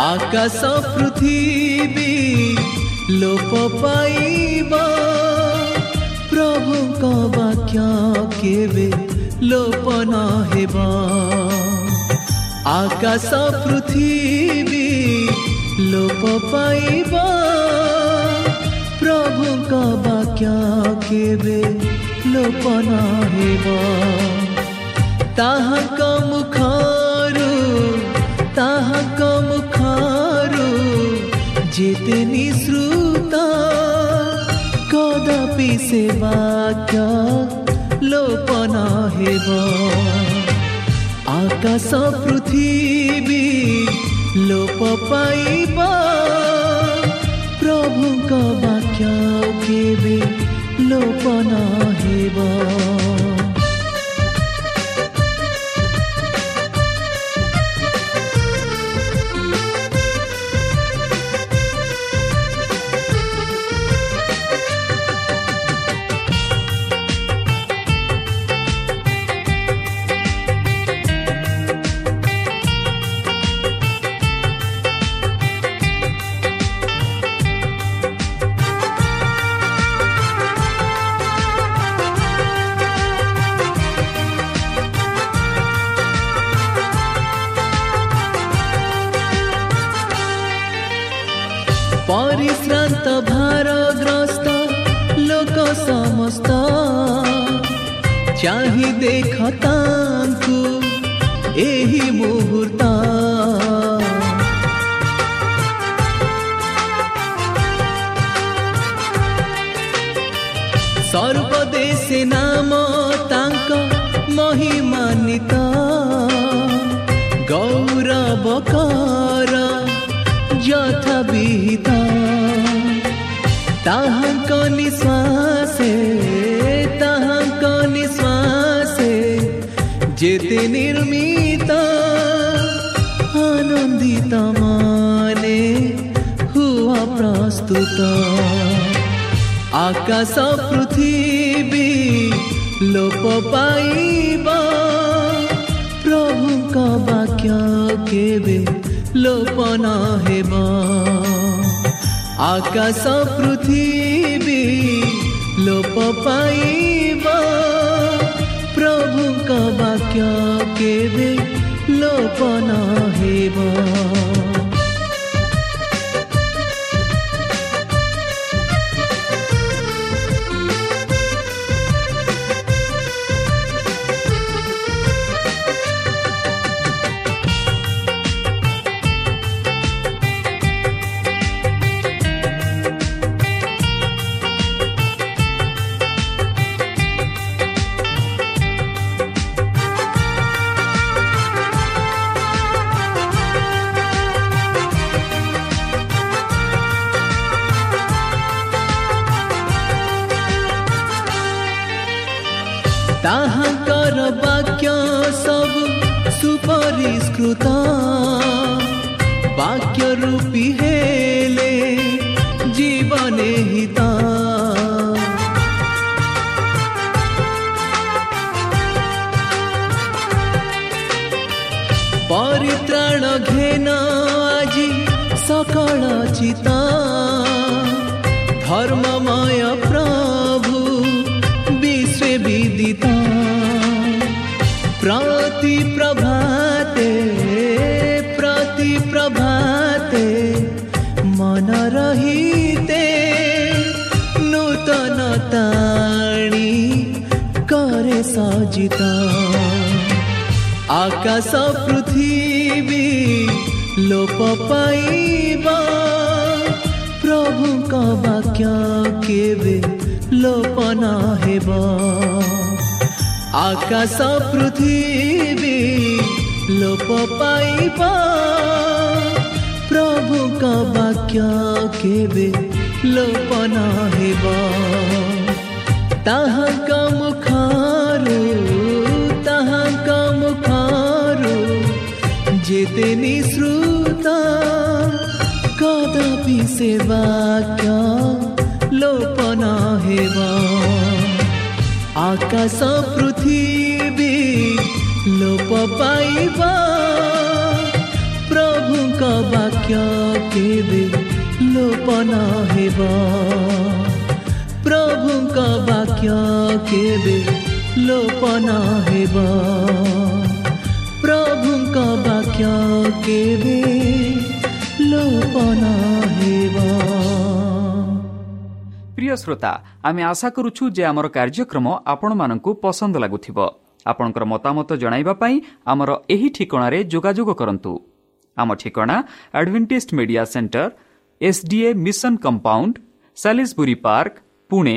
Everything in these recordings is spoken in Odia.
ଆକାଶ ପୃଥିବୀ ଲୋପ ପାଇବ ପ୍ରଭୁଙ୍କ ବାକ୍ୟ କେବେ ଲୋପ ନ ହେବ ଆକାଶ ପୃଥିବୀ ଲୋପ ପାଇବ ପ୍ରଭୁଙ୍କ ବାକ୍ୟ କେବେ ଲୋପ ନ ହେବ ତାହାଙ୍କ ମୁଖରୁ ତାହାଙ୍କ ମୁଖରୁ ଯେତେ ନିସୃତ କଦାପି ସେ ବାକ୍ୟ ଲୋପ ନ ହେବ ଆକାଶ ପୃଥିବୀ ଲୋପ ପାଇବ ପ୍ରଭୁଙ୍କ ବାକ୍ୟ କେବେ ଲୋପ ନ ସମସ୍ତ ଚାହିଁ ଦେଖ ତାଙ୍କୁ ଏହି ମୁହୂର୍ତ୍ତ ସର୍ବଦେଶେ ନାମ ତାଙ୍କ ମହିମାନିତ ଗୌରବ କର ଯଥା ବିହିତ ताहा कौनी श्वासे ताहा कौनी श्वासे যেতে নির্মিতা আনন্দিত মানে হুয়া প্রস্তুত আকাশ পৃথিবী লোপ পাইব প্রভুঙ্ক বাক্য কেবে লোপ ন হেবা ଆକାଶ ପୃଥିବୀ ଲୋପ ପାଇବ ପ୍ରଭୁଙ୍କ ବାକ୍ୟ କେବେ ଲୋପ ନ ହେବ ବାକ୍ୟ ସବୁ ସୁପରିଷ୍କୃତ ବାକ୍ୟ ରୂପୀ ହେଲେ ଜୀବନେ ହିତା ପରିତ୍ରାଣ ଘେନ ଆଜି ସକଳ साजिता। आकाश पृथ्वी लोप पाइबा। प्रभु का वाक्य केवे लोप ना आकाश पृथ्वी लोप पाइबा। प्रभु का वाक्य केवे लोप ना तहाँ का मुखारू, तहाँ का मुखारू, जितनी श्रुता कदापि से वाक्या लोपना हेवा आकाश पृथ्वी लोप पाइबा प्रभु का वाक्य केवे लोपना हेवा କବା କେବେ ଲୋପନ ହେବ ପ୍ରଭୁଙ୍କ ବାକ୍ୟ କେବେ ଲୋପନ ହେବ ପ୍ରିୟ ଶ୍ରୋତା ଆମେ ଆଶା କରୁଛୁ ଯେ ଆମର କାର୍ଯ୍ୟକ୍ରମ ଆପଣମାନଙ୍କୁ ପସନ୍ଦ ଲାଗୁଥିବ ଆପଣଙ୍କର ମତାମତ ଜଣାଇବା ପାଇଁ ଆମର ଏହି ଠିକଣାରେ ଯୋଗାଯୋଗ କରନ୍ତୁ ଆମ ଠିକଣା Advantage Media Centre SDA mission compound Salisbury Park Pune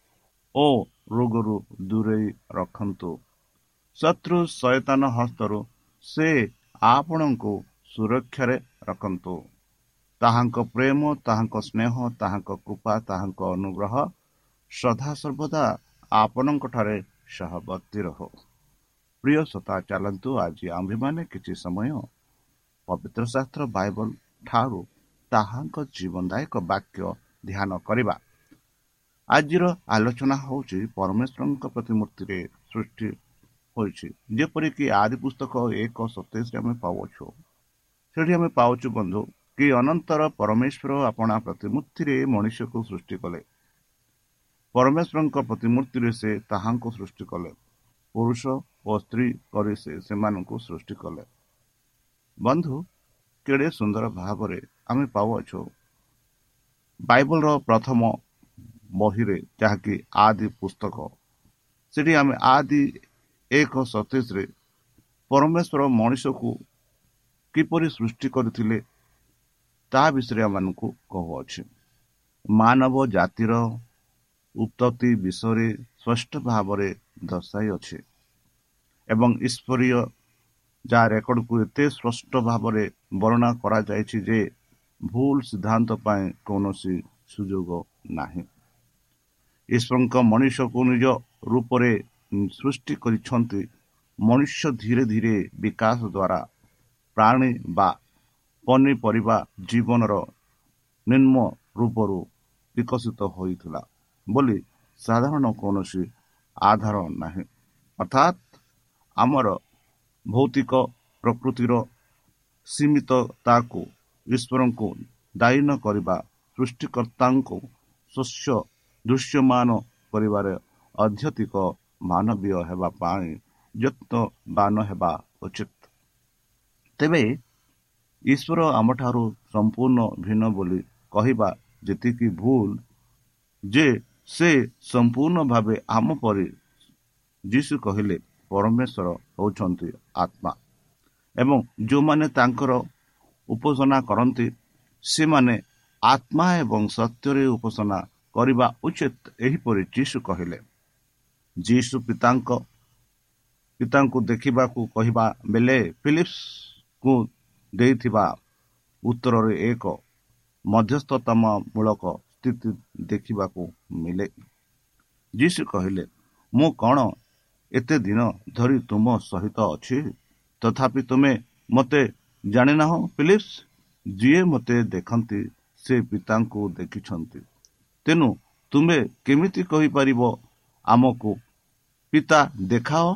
ଓ ରୋଗରୁ ଦୂରେଇ ରଖନ୍ତୁ। ଶତ୍ରୁ ସୟତାନ ହସ୍ତରୁ ସେ ଆପଣଙ୍କୁ ସୁରକ୍ଷାରେ ରଖନ୍ତୁ। ତାହାଙ୍କ ପ୍ରେମ ତାହାଙ୍କ ସ୍ନେହ ତାହାଙ୍କ କୃପା ତାହାଙ୍କ ଅନୁଗ୍ରହ ସଦାସର୍ବଦା ଆପଣଙ୍କଠାରେ ସହବର୍ତ୍ତୀ ରହୁ। ପ୍ରିୟ ସତା ଚାଲନ୍ତୁ ଆଜି ଆମ୍ଭେମାନେ କିଛି ସମୟ ପବିତ୍ର ଶାସ୍ତ୍ର ବାଇବଲ ଠାରୁ ତାହାଙ୍କ ଜୀବନଦାୟକ ବାକ୍ୟ ଧ୍ୟାନ କରିବା। ଆଜିର ଆଲୋଚନା ହେଉଛି ପରମେଶ୍ୱରଙ୍କ ପ୍ରତିମୂର୍ତ୍ତିରେ ସୃଷ୍ଟି ହୋଇଛି। ଯେପରିକି ଆଦି ପୁସ୍ତକ ଏକ ସତେଇଶରେ ଆମେ ପାଉଛୁ। ସେଠି ଆମେ ପାଉଛୁ ବନ୍ଧୁ କି ଅନନ୍ତର ପରମେଶ୍ୱର ଆପଣା ପ୍ରତିମୂର୍ତ୍ତିରେ ମଣିଷକୁ ସୃଷ୍ଟି କଲେ। ପରମେଶ୍ୱରଙ୍କ ପ୍ରତିମୂର୍ତ୍ତିରେ ସେ ତାହାଙ୍କୁ ସୃଷ୍ଟି କଲେ। ପୁରୁଷ ଓ ସ୍ତ୍ରୀ କରି ସେ ସେମାନଙ୍କୁ ସୃଷ୍ଟି କଲେ। ବନ୍ଧୁ କେଡ଼େ ସୁନ୍ଦର ଭାବରେ ଆମେ ପାଉଅଛୁ। ବାଇବଲର ପ୍ରଥମ ବହିରେ ଯାହାକି ଆଦି ପୁସ୍ତକ। ସେଠି ଆମେ ଆଦି ଏକ ସତେଇଶରେ ପରମେଶ୍ୱର ମଣିଷକୁ କିପରି ସୃଷ୍ଟି କରିଥିଲେ ତାହା ବିଷୟରେ ଆମମାନଙ୍କୁ କହୁଅଛି। ମାନବ ଜାତିର ଉତ୍ପତ୍ତି ବିଷୟରେ ସ୍ପଷ୍ଟ ଭାବରେ ଦର୍ଶାଇଅଛି ଏବଂ ଈଶ୍ୱରୀୟ ଯାହା ରେକର୍ଡକୁ ଏତେ ସ୍ପଷ୍ଟ ଭାବରେ ବର୍ଣ୍ଣନା କରାଯାଇଛି ଯେ ଭୁଲ ସିଦ୍ଧାନ୍ତ ପାଇଁ କୌଣସି ସୁଯୋଗ ନାହିଁ। ଈଶ୍ୱରଙ୍କ ମଣିଷକୁ ନିଜ ରୂପରେ ସୃଷ୍ଟି କରିଛନ୍ତି ମନୁଷ୍ୟ ଧୀରେ ଧୀରେ ବିକାଶ ଦ୍ୱାରା ପ୍ରାଣୀ ବା ପନିପରିବା ଜୀବନର ନିମ୍ନ ରୂପରୁ ବିକଶିତ ହୋଇଥିଲା ବୋଲି ସାଧାରଣ କୌଣସି ଆଧାର ନାହିଁ। ଅର୍ଥାତ୍ ଆମର ଭୌତିକ ପ୍ରକୃତିର ସୀମିତତାକୁ ଈଶ୍ୱରଙ୍କୁ ଦାୟୀ ନ କରିବା ସୃଷ୍ଟିକର୍ତ୍ତାଙ୍କୁ ଶସ୍ୟ ଦୃଶ୍ୟମାନ କରିବାରେ ଅଧ୍ୟତିକ ମାନବୀୟ ହେବା ପାଇଁ ଯତ୍ନବାନ ହେବା ଉଚିତ। ତେବେ ଈଶ୍ୱର ଆମଠାରୁ ସମ୍ପୂର୍ଣ୍ଣ ଭିନ୍ନ ବୋଲି କହିବା ଯେତିକି ଭୁଲ ଯେ ସେ ସମ୍ପୂର୍ଣ୍ଣ ଭାବେ ଆମ ପରି ଯୀଶୁ କହିଲେ ପରମେଶ୍ୱର ହେଉଛନ୍ତି ଆତ୍ମା ଏବଂ ଯେଉଁମାନେ ତାଙ୍କର ଉପାସନା କରନ୍ତି ସେମାନେ ଆତ୍ମା ଏବଂ ସତ୍ୟରେ ଉପାସନା କରିବା ଉଚିତ ଏହିପରି ଯୀଶୁ କହିଲେ। ଯୀଶୁ ପିତାଙ୍କ ପିତାଙ୍କୁ ଦେଖିବାକୁ କହିବା ବେଳେ ଫିଲିପ୍ସକୁ ଦେଇଥିବା ଉତ୍ତରରେ ଏକ ମଧ୍ୟସ୍ଥତାମୂଳକ ସ୍ଥିତି ଦେଖିବାକୁ ମିଳେ। ଯୀଶୁ କହିଲେ ମୁଁ କ'ଣ ଏତେ ଦିନ ଧରି ତୁମ ସହିତ ଅଛି? ତଥାପି ତୁମେ ମୋତେ ଜାଣିନାହଁ ଫିଲିପ୍ସ? ଯିଏ ମୋତେ ଦେଖନ୍ତି ସେ ପିତାଙ୍କୁ ଦେଖିଛନ୍ତି। ତେଣୁ ତୁମେ କେମିତି କହିପାରିବ ଆମକୁ? ପିତା ଦେଖାଅ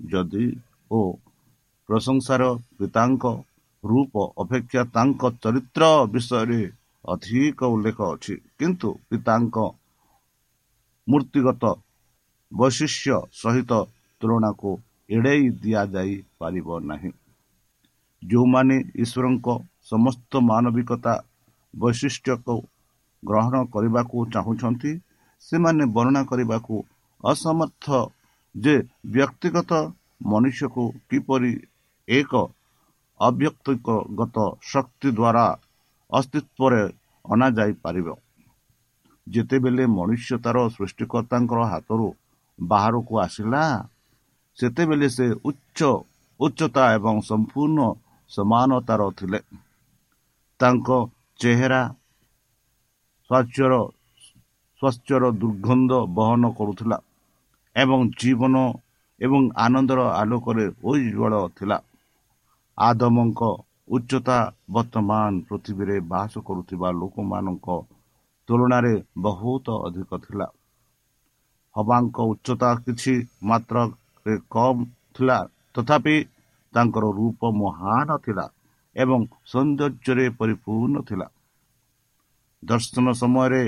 ଯଦି ଓ ପ୍ରଶଂସାର ପିତାଙ୍କ ରୂପ ଅପେକ୍ଷା ତାଙ୍କ ଚରିତ୍ର ବିଷୟରେ ଅଧିକ ଉଲ୍ଲେଖ ଅଛି। କିନ୍ତୁ ପିତାଙ୍କ ମୂର୍ତ୍ତିଗତ ବୈଶିଷ୍ୟ ସହିତ ତୁଳନାକୁ ଏଡ଼େଇ ଦିଆଯାଇପାରିବ ନାହିଁ। ଯେଉଁମାନେ ଈଶ୍ୱରଙ୍କ ସମସ୍ତ ମାନବିକତା ବୈଶିଷ୍ଟ୍ୟକୁ ଗ୍ରହଣ କରିବାକୁ ଚାହୁଁଛନ୍ତି ସେମାନେ ବର୍ଣ୍ଣନା କରିବାକୁ ଅସମର୍ଥ ଯେ ବ୍ୟକ୍ତିଗତ ମନୁଷ୍ୟକୁ କିପରି ଏକ ଅବ୍ୟକ୍ତିଗତ ଶକ୍ତି ଦ୍ୱାରା ଅସ୍ତିତ୍ୱରେ ଅଣାଯାଇପାରିବ। ଯେତେବେଳେ ମନୁଷ୍ୟ ତାର ସୃଷ୍ଟିକର୍ତ୍ତାଙ୍କର ହାତରୁ ବାହାରକୁ ଆସିଲା ସେତେବେଳେ ସେ ଉଚ୍ଚ ଉଚ୍ଚତା ଏବଂ ସମ୍ପୂର୍ଣ୍ଣ ସମାନତାର ଥିଲେ। ତାଙ୍କ ଚେହେରା ସ୍ୱାସ୍ଥ୍ୟର ଦୁର୍ଗନ୍ଧ ବହନ କରୁଥିଲା ଏବଂ ଜୀବନ ଏବଂ ଆନନ୍ଦର ଆଲୋକରେ ଉଜ୍ଜଳ ଥିଲା। ଆଦମଙ୍କ ଉଚ୍ଚତା ବର୍ତ୍ତମାନ ପୃଥିବୀରେ ବାସ କରୁଥିବା ଲୋକମାନଙ୍କ ତୁଳନାରେ ବହୁତ ଅଧିକ ଥିଲା। ହବାଙ୍କ ଉଚ୍ଚତା କିଛି ମାତ୍ରାରେ କମ୍ ଥିଲା ତଥାପି ତାଙ୍କର ରୂପ ମହାନ ଥିଲା ଏବଂ ସୌନ୍ଦର୍ଯ୍ୟରେ ପରିପୂର୍ଣ୍ଣ ଥିଲା। ଦର୍ଶନ ସମୟରେ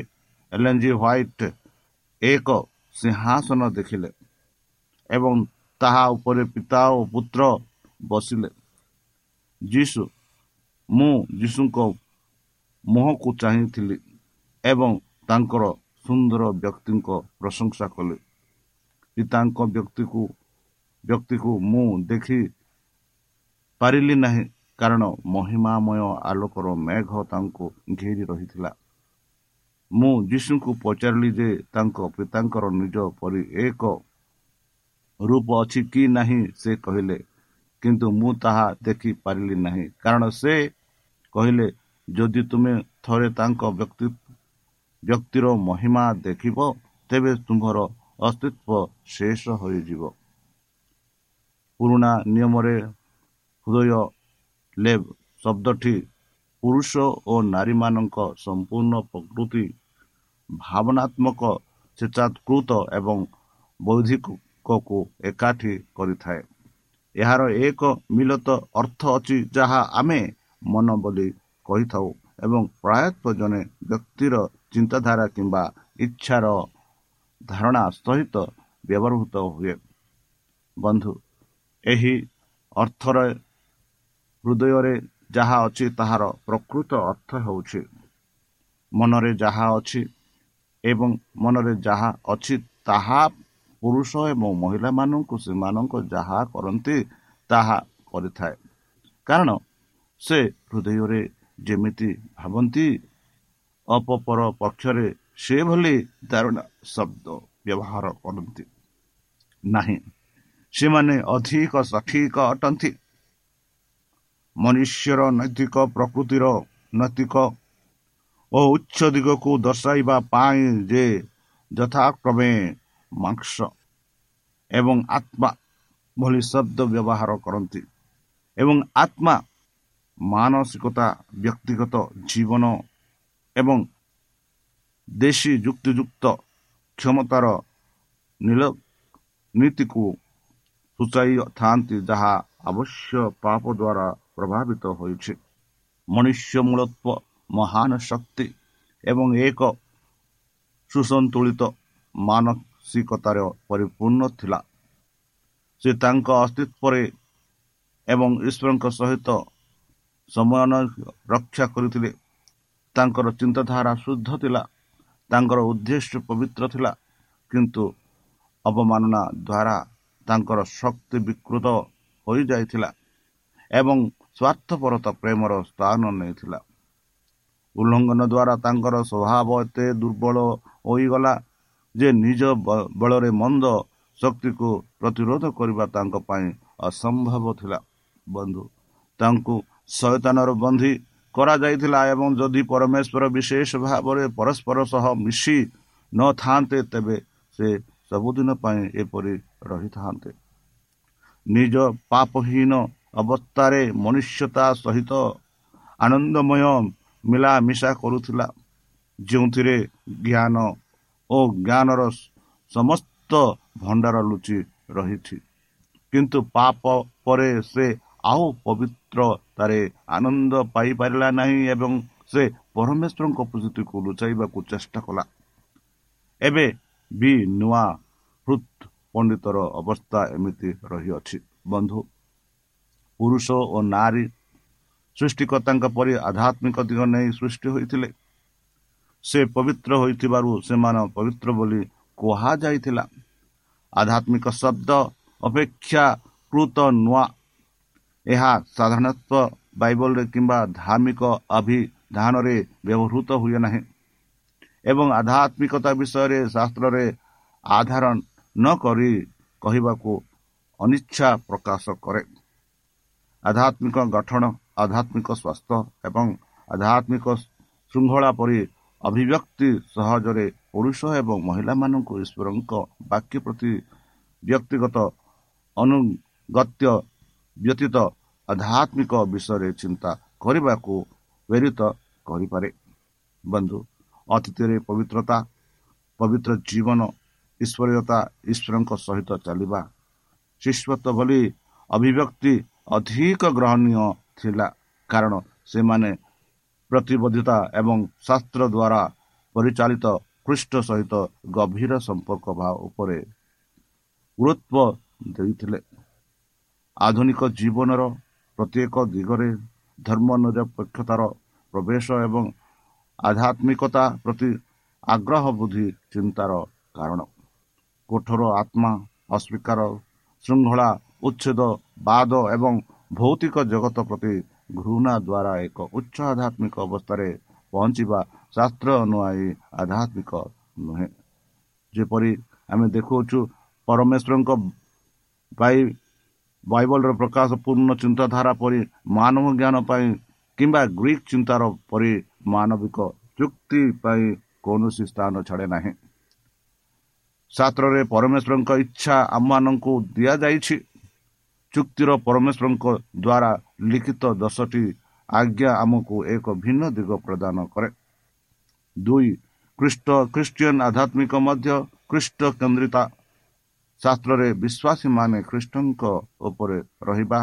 ଏଲେଞ୍ଜି ହ୍ୱାଇଟ୍ ଏକ ସିଂହାସନ ଦେଖିଲେ ଏବଂ ତାହା ଉପରେ ପିତା ଓ ପୁତ୍ର ବସିଲେ। ଯୀଶୁ ମୁଁ ଯୀଶୁଙ୍କ ମୁହଁକୁ ଚାହିଁଥିଲି ଏବଂ ତାଙ୍କର ସୁନ୍ଦର ବ୍ୟକ୍ତିଙ୍କ ପ୍ରଶଂସା କଲେ। ପିତାଙ୍କ ବ୍ୟକ୍ତିକୁ ବ୍ୟକ୍ତିକୁ ମୁଁ ଦେଖି ପାରିଲି ନାହିଁ କାରଣ ମହିମାମୟ ଆଲୋକର ମେଘ ତାଙ୍କୁ ଘେରି ରହିଥିଲା। ମୁଁ ଯୀଶୁଙ୍କୁ ପଚାରିଲି ଯେ ତାଙ୍କ ପିତାଙ୍କର ନିଜ ପରି ଏକ ରୂପ ଅଛି କି ନାହିଁ ସେ କହିଲେ କିନ୍ତୁ ମୁଁ ତାହା ଦେଖିପାରିଲି ନାହିଁ। କାରଣ ସେ କହିଲେ ଯଦି ତୁମେ ଥରେ ତାଙ୍କ ବ୍ୟକ୍ତି ବ୍ୟକ୍ତିର ମହିମା ଦେଖିବ ତେବେ ତୁମ୍ଭର ଅସ୍ତିତ୍ୱ ଶେଷ ହୋଇଯିବ। ପୁରୁଣା ନିୟମରେ ହୃଦୟ ଲେବ୍ ଶବ୍ଦଟି ପୁରୁଷ ଓ ନାରୀମାନଙ୍କ ସମ୍ପୂର୍ଣ୍ଣ ପ୍ରକୃତି ଭାବନାତ୍ମକ ସ୍ୱେଚ୍ଛାକୃତ ଏବଂ ବୌଦ୍ଧିକକୁ ଏକାଠି କରିଥାଏ। ଏହାର ଏକ ମିଲତ ଅର୍ଥ ଅଛି ଯାହା ଆମେ ମନ ବୋଲି କହିଥାଉ ଏବଂ ପ୍ରାୟତଃ ଜଣେ ବ୍ୟକ୍ତିର ଚିନ୍ତାଧାରା କିମ୍ବା ଇଚ୍ଛାର ଧାରଣା ସହିତ ବ୍ୟବହୃତ ହୁଏ। ବନ୍ଧୁ ଏହି ଅର୍ଥର ହୃଦୟରେ ଯାହା ଅଛି ତାହାର ପ୍ରକୃତ ଅର୍ଥ ହେଉଛି। ମନରେ ଯାହା ଅଛି ଏବଂ ମନରେ ଯାହା ଅଛି ତାହା ପୁରୁଷ ଏବଂ ମହିଳାମାନଙ୍କୁ ସେମାନଙ୍କ ଯାହା କରନ୍ତି ତାହା କରିଥାଏ। କାରଣ ସେ ହୃଦୟରେ ଯେମିତି ଭାବନ୍ତି ଅପପର ପକ୍ଷରେ ସେଭଳି ଧାରଣା ଶବ୍ଦ ବ୍ୟବହାର କରନ୍ତି। ନାହିଁ ସେମାନେ ଅଧିକ ସଠିକ ଅଟନ୍ତି। ମନୁଷ୍ୟର ନୈତିକ ପ୍ରକୃତିର ନୈତିକ ଓ ଉଚ୍ଚ ଦିଗକୁ ଦର୍ଶାଇବା ପାଇଁ ଯେ ଯଥାକ୍ରମେ ମାଂସ ଏବଂ ଆତ୍ମା ଭଳି ଶବ୍ଦ ବ୍ୟବହାର କରନ୍ତି ଏବଂ ଆତ୍ମା ମାନସିକତା ବ୍ୟକ୍ତିଗତ ଜୀବନ ଏବଂ ଦେଶୀ ଯୁକ୍ତିଯୁକ୍ତ କ୍ଷମତାର ନୀଳ ନୀତିକୁ ସୂଚାଇଥାନ୍ତି ଯାହା ଅବଶ୍ୟ ପାପ ଦ୍ୱାରା ପ୍ରଭାବିତ ହୋଇଛି ମନୁଷ୍ୟ ମୂଳତ୍ୱ ମହାନ ଶକ୍ତି ଏବଂ ଏକ ସୁସନ୍ତୁଳିତ ମାନସିକତାର ପରିପୂର୍ଣ୍ଣ ଥିଲା। ସେ ତାଙ୍କ ଅସ୍ତିତ୍ୱରେ ଏବଂ ଈଶ୍ୱରଙ୍କ ସହିତ ସମୟ ରକ୍ଷା କରିଥିଲେ। ତାଙ୍କର ଚିନ୍ତାଧାରା ଶୁଦ୍ଧ ଥିଲା ତାଙ୍କର ଉଦ୍ଦେଶ୍ୟ ପବିତ୍ର ଥିଲା କିନ୍ତୁ ଅବମାନନା ଦ୍ୱାରା ତାଙ୍କର ଶକ୍ତି ବିକୃତ ହୋଇଯାଇଥିଲା ଏବଂ ସ୍ୱାର୍ଥପରତା ପ୍ରେମର ସ୍ଥାନ ନେଇଥିଲା। ଉଲ୍ଲଙ୍ଘନ ଦ୍ୱାରା ତାଙ୍କର ସ୍ୱଭାବ ଏତେ ଦୁର୍ବଳ ହୋଇଗଲା ଯେ ନିଜ ବଳରେ ମନ୍ଦ ଶକ୍ତିକୁ ପ୍ରତିରୋଧ କରିବା ତାଙ୍କ ପାଇଁ ଅସମ୍ଭବ ଥିଲା। ବନ୍ଧୁ ତାଙ୍କୁ ଶୟତାନର ବନ୍ଧୀ କରାଯାଇଥିଲା ଏବଂ ଯଦି ପରମେଶ୍ୱର ବିଶେଷ ଭାବରେ ପରସ୍ପର ସହ ମିଶି ନଥାନ୍ତେ ତେବେ ସେ ସବୁଦିନ ପାଇଁ ଏପରି ରହିଥାନ୍ତେ। ନିଜ ପାପହୀନ ଅବସ୍ଥାରେ ମନୁଷ୍ୟତା ସହିତ ଆନନ୍ଦମୟ ମିଳାମିଶା କରୁଥିଲା। ଯେଉଁଥିରେ ଜ୍ଞାନ ଓ ଜ୍ଞାନର ସମସ୍ତ ଭଣ୍ଡାର ଲୁଚି ରହିଛି। କିନ୍ତୁ ପାପ ପରେ ସେ ଆଉ ପବିତ୍ରତାରେ ଆନନ୍ଦ ପାଇପାରିଲା ନାହିଁ ଏବଂ ସେ ପରମେଶ୍ୱରଙ୍କ ଉପସ୍ଥିତିକୁ ଲୁଚାଇବାକୁ ଚେଷ୍ଟା କଲା। ଏବେ ବି ନୂଆ ହୃଦ୍ ପଣ୍ଡିତର ଅବସ୍ଥା ଏମିତି ରହିଅଛି। ବନ୍ଧୁ ପୁରୁଷ ଓ ନାରୀ ସୃଷ୍ଟିକର୍ତ୍ତାଙ୍କ ପରି ଆଧ୍ୟାତ୍ମିକ ଦିଗ ନେଇ ସୃଷ୍ଟି ହୋଇଥିଲେ। ସେ ପବିତ୍ର ହୋଇଥିବାରୁ ସେମାନେ ପବିତ୍ର ବୋଲି କୁହାଯାଇଥିଲା। ଆଧ୍ୟାତ୍ମିକ ଶବ୍ଦ ଅପେକ୍ଷା କୃତ ନୂଆ। ଏହା ସାଧାରଣତଃ ବାଇବଲରେ କିମ୍ବା ଧାର୍ମିକ ଅଭିଧାନରେ ବ୍ୟବହୃତ ହୁଏ ନାହିଁ ଏବଂ ଆଧ୍ୟାତ୍ମିକତା ବିଷୟରେ ଶାସ୍ତ୍ରରେ ଆଧାର ନ କରି କହିବାକୁ ଅନିଚ୍ଛା ପ୍ରକାଶ କରେ। ଆଧ୍ୟାତ୍ମିକ ଗଠନ ଆଧ୍ୟାତ୍ମିକ ସ୍ୱାସ୍ଥ୍ୟ ଏବଂ ଆଧ୍ୟାତ୍ମିକ ଶୃଙ୍ଖଳା ପରି ଅଭିବ୍ୟକ୍ତି ସହଜରେ ପୁରୁଷ ଏବଂ ମହିଳାମାନଙ୍କୁ ଈଶ୍ୱରଙ୍କ ବାକ୍ୟ ପ୍ରତି ବ୍ୟକ୍ତିଗତ ଅନୁଗତ୍ୟ ବ୍ୟତୀତ ଆଧ୍ୟାତ୍ମିକ ବିଷୟରେ ଚିନ୍ତା କରିବାକୁ ପ୍ରେରିତ କରିପାରେ। ବନ୍ଧୁ ଅତୀତରେ ପବିତ୍ରତା ପବିତ୍ର ଜୀବନ ଈଶ୍ୱରୀୟତା ଈଶ୍ୱରଙ୍କ ସହିତ ଚାଲିବା ଶିଶ୍ୱତ ଭଳି ଅଭିବ୍ୟକ୍ତି ଅଧିକ ଗ୍ରହଣୀୟ ଥିଲା। କାରଣ ସେମାନେ ପ୍ରତିବଦ୍ଧତା ଏବଂ ଶାସ୍ତ୍ର ଦ୍ୱାରା ପରିଚାଳିତ ଖ୍ରୀଷ୍ଟ ସହିତ ଗଭୀର ସମ୍ପର୍କ ବା ଉପରେ ଗୁରୁତ୍ୱ ଦେଇଥିଲେ। ଆଧୁନିକ ଜୀବନର ପ୍ରତ୍ୟେକ ଦିଗରେ ଧର୍ମ ନିରପେକ୍ଷତାର ପ୍ରବେଶ ଏବଂ ଆଧ୍ୟାତ୍ମିକତା ପ୍ରତି ଆଗ୍ରହ ବୃଦ୍ଧି ଚିନ୍ତାର କାରଣ। କଠୋର ଆତ୍ମା ଅସ୍ୱୀକାର ଶୃଙ୍ଖଳା ଉଚ୍ଛେଦ ବାଦ ଏବଂ ଭୌତିକ ଜଗତ ପ୍ରତି ଘୃଣା ଦ୍ୱାରା ଏକ ଉଚ୍ଚ ଆଧ୍ୟାତ୍ମିକ ଅବସ୍ଥାରେ ପହଞ୍ଚିବା ଶାସ୍ତ୍ର ଅନୁଆଇ ଆଧ୍ୟାତ୍ମିକ ନୁହେଁ ଯେପରି ଆମେ ଦେଖୁଅଛୁ ପରମେଶ୍ୱରଙ୍କ ବାଇ ବାଇବଲର ପ୍ରକାଶ ପୂର୍ଣ୍ଣ ଚିନ୍ତାଧାରା ପରି ମାନବ ଜ୍ଞାନ ପାଇଁ କିମ୍ବା ଗ୍ରୀକ୍ ଚିନ୍ତାର ପରି ମାନବିକ ଚୁକ୍ତି ପାଇଁ କୌଣସି ସ୍ଥାନ ଛାଡ଼େ ନାହିଁ। ଶାସ୍ତ୍ରରେ ପରମେଶ୍ୱରଙ୍କ ଇଚ୍ଛା ଆମମାନଙ୍କୁ ଦିଆଯାଇଛି। ଚୁକ୍ତିର ପରମେଶ୍ୱରଙ୍କ ଦ୍ୱାରା ଲିଖିତ ଦଶଟି ଆଜ୍ଞା ଆମକୁ ଏକ ଭିନ୍ନ ଦିଗ ପ୍ରଦାନ କରେ। ଦୁଇ ଖ୍ରୀଷ୍ଟ ଖ୍ରୀଷ୍ଟିଆନ ଆଧ୍ୟାତ୍ମିକ ମଧ୍ୟ ଖ୍ରୀଷ୍ଟ କେନ୍ଦ୍ରିତା ଶାସ୍ତ୍ରରେ ବିଶ୍ୱାସୀମାନେ ଖ୍ରୀଷ୍ଟଙ୍କ ଉପରେ ରହିବା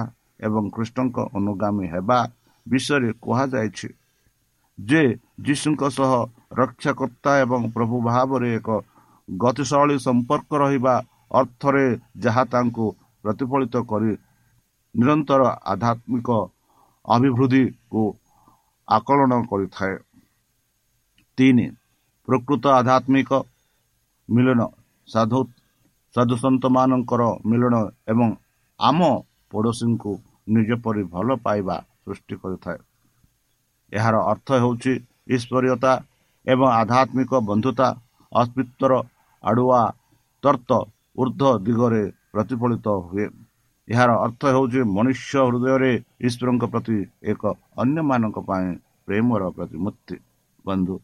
ଏବଂ ଖ୍ରୀଷ୍ଟଙ୍କ ଅନୁଗାମୀ ହେବା ବିଷୟରେ କୁହାଯାଇଛି ଯେ ଯୀଶୁଙ୍କ ସହ ରକ୍ଷାକର୍ତ୍ତା ଏବଂ ପ୍ରଭୁ ଭାବରେ ଏକ ଗତିଶୈଳୀ ସମ୍ପର୍କ ରହିବା ଅର୍ଥରେ ଯାହା ତାଙ୍କୁ ପ୍ରତିଫଳିତ କରି ନିରନ୍ତର ଆଧ୍ୟାତ୍ମିକ ଅଭିବୃଦ୍ଧିକୁ ଆକଳନ କରିଥାଏ। ତିନି ପ୍ରକୃତ ଆଧ୍ୟାତ୍ମିକ ମିଳନ। ସାଧୁ ସାଧୁସନ୍ତମାନଙ୍କର ମିଳନ ଏବଂ ଆମ ପଡ଼ୋଶୀଙ୍କୁ ନିଜ ପରି ଭଲ ପାଇବା ସୃଷ୍ଟି କରିଥାଏ। ଏହାର ଅର୍ଥ ହେଉଛି ଈଶ୍ୱରୀୟତା ଏବଂ ଆଧ୍ୟାତ୍ମିକ ବନ୍ଧୁତା ଅସ୍ତିତ୍ୱର ଆଡ଼ୁଆ ତର୍ତ୍ତ ଉର୍ଦ୍ଧ୍ୱ ଦିଗରେ ପ୍ରତିଫଳିତ ହୁଏ। ଏହାର ଅର୍ଥ ହେଉଛି ମନୁଷ୍ୟ ହୃଦୟରେ ଈଶ୍ୱରଙ୍କ ପ୍ରତି ଏକ ଅନ୍ୟମାନଙ୍କ ପାଇଁ ପ୍ରେମର ପ୍ରତିମୂର୍ତ୍ତି। ବନ୍ଧୁ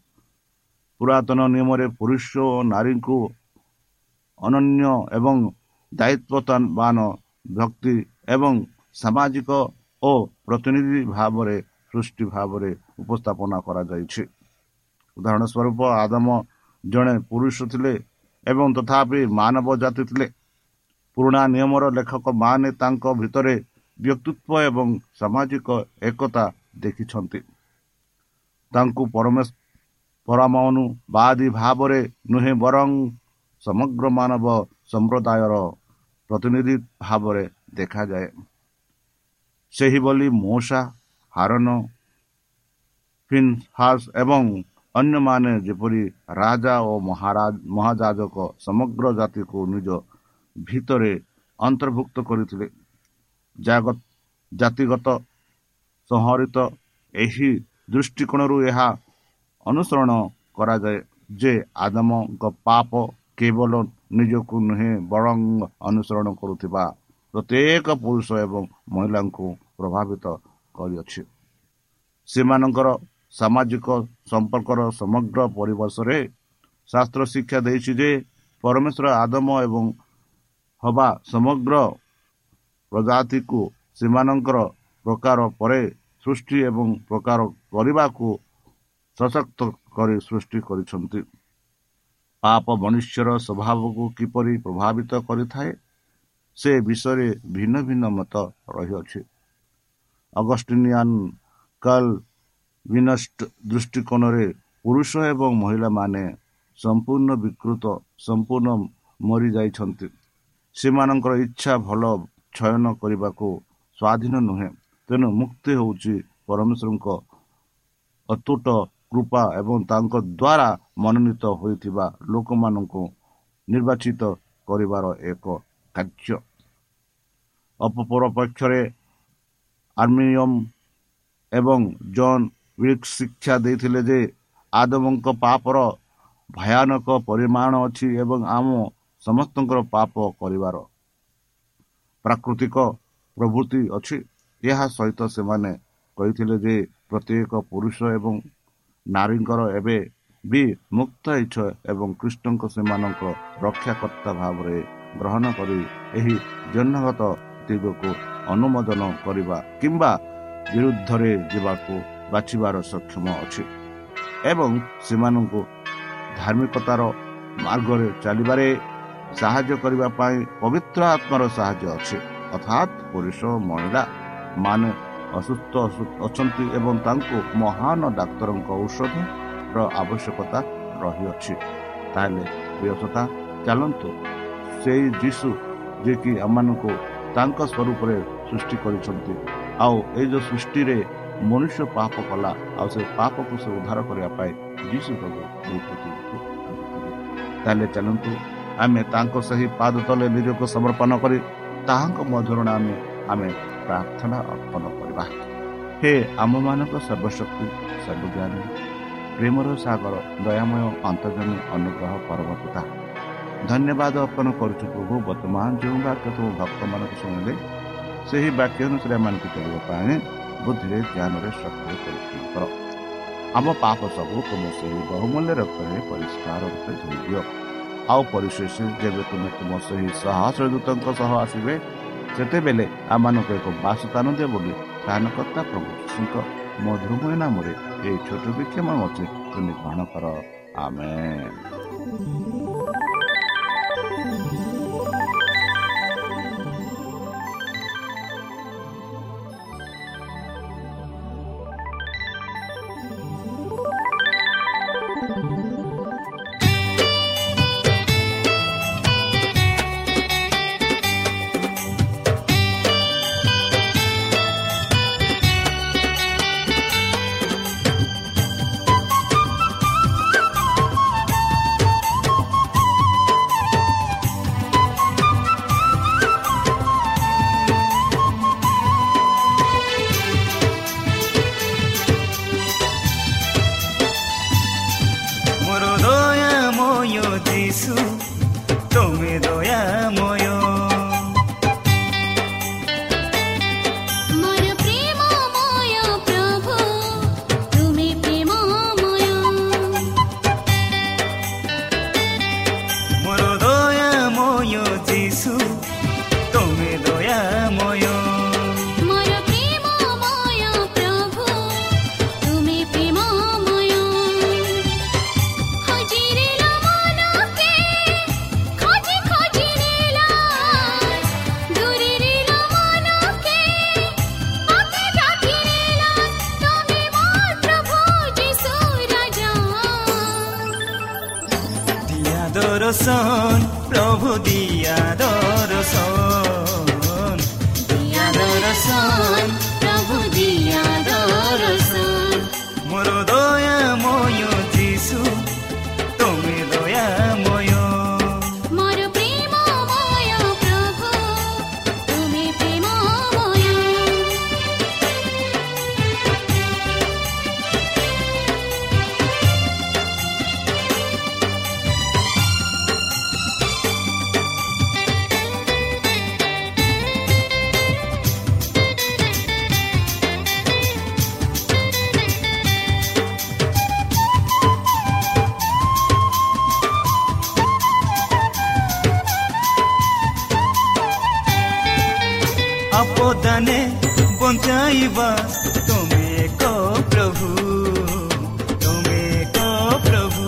ପୁରାତନ ନିୟମରେ ପୁରୁଷ ଓ ନାରୀଙ୍କୁ ଅନନ୍ୟ ଏବଂ ଦାୟିତ୍ୱବାନ ଭକ୍ତି ଏବଂ ସାମାଜିକ ଓ ପ୍ରତିନିଧି ଭାବରେ ସୃଷ୍ଟି ଭାବରେ ଉପସ୍ଥାପନା କରାଯାଇଛି। ଉଦାହରଣ ସ୍ୱରୂପ ଆଦମ ଜଣେ ପୁରୁଷ ଥିଲେ ଏବଂ ତଥାପି ମାନବ ଜାତି ଥିଲେ। ପୁରୁଣା ନିୟମର ଲେଖକମାନେ ତାଙ୍କ ଭିତରେ ବ୍ୟକ୍ତିତ୍ୱ ଏବଂ ସାମାଜିକ ଏକତା ଦେଖିଛନ୍ତି। ତାଙ୍କୁ ପରମେଶ ପରମାନୁବାଦୀ ଭାବରେ ନୁହେଁ ବରଂ ସମଗ୍ର ମାନବ ସମ୍ପ୍ରଦାୟର ପ୍ରତିନିଧି ଭାବରେ ଦେଖାଯାଏ। ସେହିଭଳି ମୂଷା ହାରନ ଫିନ୍ହାସ ଏବଂ ଅନ୍ୟମାନେ ଯେପରି ରାଜା ଓ ମହାରାଜ ମହାଯାଜକ ସମଗ୍ର ଜାତିକୁ ନିଜ ଭିତରେ ଅନ୍ତର୍ଭୁକ୍ତ କରିଥିଲେ। ଜାତିଗତ ସଂହରିତ ଏହି ଦୃଷ୍ଟିକୋଣରୁ ଏହା ଅନୁସରଣ କରାଯାଏ ଯେ ଆଦମଙ୍କ ପାପ କେବଳ ନିଜକୁ ନୁହେଁ ବରଂ ଅନୁସରଣ କରୁଥିବା ପ୍ରତ୍ୟେକ ପୁରୁଷ ଏବଂ ମହିଳାଙ୍କୁ ପ୍ରଭାବିତ କରିଅଛି। ସେମାନଙ୍କର ସାମାଜିକ ସମ୍ପର୍କର ସମଗ୍ର ପରିବେଶରେ ଶାସ୍ତ୍ର ଶିକ୍ଷା ଦେଇଛି ଯେ ପରମେଶ୍ୱର ଆଦମ ଏବଂ ହବା ସମଗ୍ର ପ୍ରଜାତିକୁ ସେମାନଙ୍କର ପ୍ରକାର ପରେ ସୃଷ୍ଟି ଏବଂ ପ୍ରକାର କରିବାକୁ ସଶକ୍ତ କରି ସୃଷ୍ଟି କରିଛନ୍ତି। ପାପ ମନୁଷ୍ୟର ସ୍ୱଭାବକୁ କିପରି ପ୍ରଭାବିତ କରିଥାଏ ସେ ବିଷୟରେ ଭିନ୍ନ ଭିନ୍ନ ମତ ରହିଅଛି। ଅଗଷ୍ଟିନିଆନ କଲ ବିନଷ୍ଟ ଦୃଷ୍ଟିକୋଣରେ ପୁରୁଷ ଏବଂ ମହିଳାମାନେ ସମ୍ପୂର୍ଣ୍ଣ ବିକୃତ ସମ୍ପୂର୍ଣ୍ଣ ମରିଯାଇଛନ୍ତି। ସେମାନଙ୍କର ଇଚ୍ଛା ଭଲ ଚୟନ କରିବାକୁ ସ୍ୱାଧୀନ ନୁହେଁ। ତେଣୁ ମୁକ୍ତି ହେଉଛି ପରମେଶ୍ୱରଙ୍କ ଅତୁଟ କୃପା ଏବଂ ତାଙ୍କ ଦ୍ୱାରା ମନୋନୀତ ହୋଇଥିବା ଲୋକମାନଙ୍କୁ ନିର୍ବାଚିତ କରିବାର ଏକ କାର୍ଯ୍ୟ। ଅପର ପକ୍ଷରେ ଆର୍ମିୟମ ଏବଂ ଜନ୍ ୱିକ୍ ଶିକ୍ଷା ଦେଇଥିଲେ ଯେ ଆଦମଙ୍କ ପାପର ଭୟାନକ ପରିମାଣ ଅଛି ଏବଂ ଆମ ସମସ୍ତଙ୍କର ପାପ କରିବାର ପ୍ରାକୃତିକ ପ୍ରଭୃତି ଅଛି। ଏହା ସହିତ ସେମାନେ କହିଥିଲେ ଯେ ପ୍ରତ୍ୟେକ ପୁରୁଷ ଏବଂ ନାରୀଙ୍କର ଏବେ ବି ମୁକ୍ତ ଇଚ୍ଛା ଏବଂ କୃଷ୍ଣଙ୍କ ସେମାନଙ୍କ ରକ୍ଷାକର୍ତ୍ତା ଭାବରେ ଗ୍ରହଣ କରି ଏହି ଜନ୍ମଗତ ଦିଗକୁ ଅନୁମୋଦନ କରିବା କିମ୍ବା ବିରୁଦ୍ଧରେ ଯିବାକୁ ବାଛିବାର ସକ୍ଷମ ଅଛି ଏବଂ ସେମାନଙ୍କୁ ଧାର୍ମିକତାର ମାର୍ଗରେ ଚାଲିବାରେ ସାହାଯ୍ୟ କରିବା ପାଇଁ ପବିତ୍ର ଆତ୍ମାର ସାହାଯ୍ୟ ଅଛି ଅର୍ଥାତ୍ ପୁରୁଷ ମହିଳା ମାନେ ଅସୁସ୍ଥ ଅଛନ୍ତି ଏବଂ ତାଙ୍କୁ ମହାନ ଡାକ୍ତରଙ୍କ ଔଷଧର ଆବଶ୍ୟକତା ରହିଅଛି ତାହେଲେ ପ୍ରିୟସତା ଚାଲନ୍ତୁ ସେଇ ଯୀଶୁ ଯିଏକି ଆମମାନଙ୍କୁ ତାଙ୍କ ସ୍ୱରୂପରେ ସୃଷ୍ଟି କରିଛନ୍ତି ଆଉ ଏଇ ଯେଉଁ ସୃଷ୍ଟିରେ ମନୁଷ୍ୟ ପାପ କଲା ଆଉ ସେ ପାପକୁ ସେ ଉଦ୍ଧାର କରିବା ପାଇଁ ଯୀଶୁ ପ୍ରଭୁ ତାହେଲେ ଚାଲନ୍ତୁ ଆମେ ତାଙ୍କ ସେହି ପାଦ ତଳେ ନିଜକୁ ସମର୍ପଣ କରି ତାହାଙ୍କ ମଧୁରଣ ଆମେ ଆମେ ପ୍ରାର୍ଥନା ଅର୍ପଣ କରିବା। ହେ ଆମମାନଙ୍କ ସର୍ବଶକ୍ତି ସର୍ବଜ୍ଞାନୀ ପ୍ରେମର ସାଗର ଦୟାମୟ ଅନ୍ତର୍ଜମୀ ଅନୁଗ୍ରହ ପର୍ବତା ଧନ୍ୟବାଦ ଅର୍ପଣ କରୁଛୁ ପ୍ରଭୁ ବର୍ତ୍ତମାନ ଯେଉଁ ବାକ୍ୟ ତୁମ ଭକ୍ତମାନଙ୍କୁ ଶୁଣିଲେ ସେହି ବାକ୍ୟ ଅନୁସାରେ ଏମାନଙ୍କୁ ଚଳିବା ପାଇଁ ବୁଦ୍ଧିରେ ଜ୍ଞାନରେ ଶକ୍ତିରେ ପରୀକ୍ଷଣ କର। ଆମ ପାପ ସବୁ ତୁମ ସେହି ବହୁମୂଲ୍ୟ ରକ୍ତରେ ପରିଷ୍କାର ରୂପେ ଧୋଇଦିଅ ଆଉ ପରିଶେଷ ଯେବେ ତୁମେ ତୁମ ସେହି ସହସ୍ର ଦୂତଙ୍କ ସହ ଆସିବେ ସେତେବେଳେ ଆମମାନଙ୍କୁ ଏକ ବାସସ୍ଥାନ ଦିଅ ବୋଲି ସ୍ଥାନକର୍ତ୍ତା ପ୍ରଭୁ ଯୀଶୁଙ୍କ ମଧୁରମୟ ନାମରେ ଏହି ଛୋଟ ବିକ୍ଷମ ଅଛି ତୁମେ ଗ୍ରହଣ କର ଆମେ দর্শন প্রভু দিয়া ପଞ୍ଚାଇବା ତୁମେ ଏକ ପ୍ରଭୁ ତୁମେ ଏକ ପ୍ରଭୁ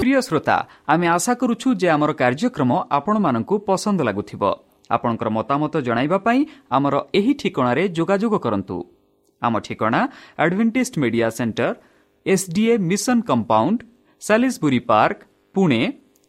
ପ୍ରିୟ ଶ୍ରୋତା ଆମେ ଆଶା କରୁଛୁ ଯେ ଆମର କାର୍ଯ୍ୟକ୍ରମ ଆପଣମାନଙ୍କୁ ପସନ୍ଦ ଲାଗୁଥିବ। ଆପଣଙ୍କର ମତାମତ ଜଣାଇବା ପାଇଁ ଆମର ଏହି ଠିକଣାରେ ଯୋଗାଯୋଗ କରନ୍ତୁ। ଆମ ଠିକଣା Advantage Media Centre SDA mission compound Salisbury Park Pune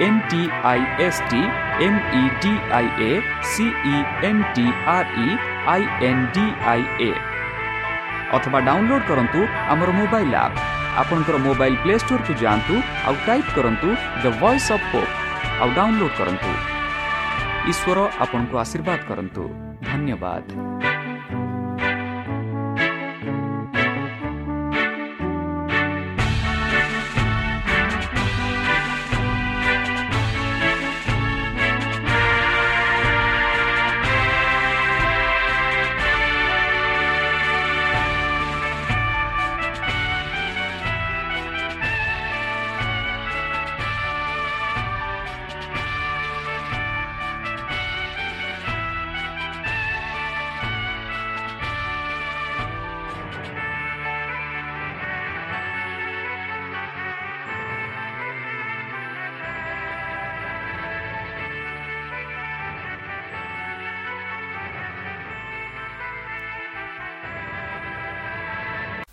D I A C N T R E I N D I A ଅଥବା ଡାଉନଲୋଡ୍ କରନ୍ତୁ ଆମର ମୋବାଇଲ୍ ଆପ୍ ଆପଣଙ୍କର ମୋବାଇଲ୍ ପ୍ଲେ ଷ୍ଟୋରକୁ ଯାଆନ୍ତୁ ଆଉ ଟାଇପ୍ କରନ୍ତୁ ଦ ଭଏସ୍ ଅଫ୍ ହୋପ୍ ଆଉ ଡାଉନଲୋଡ୍ କରନ୍ତୁ ଈଶ୍ୱର ଆପଣଙ୍କୁ ଆଶୀର୍ବାଦ କରନ୍ତୁ ଧନ୍ୟବାଦ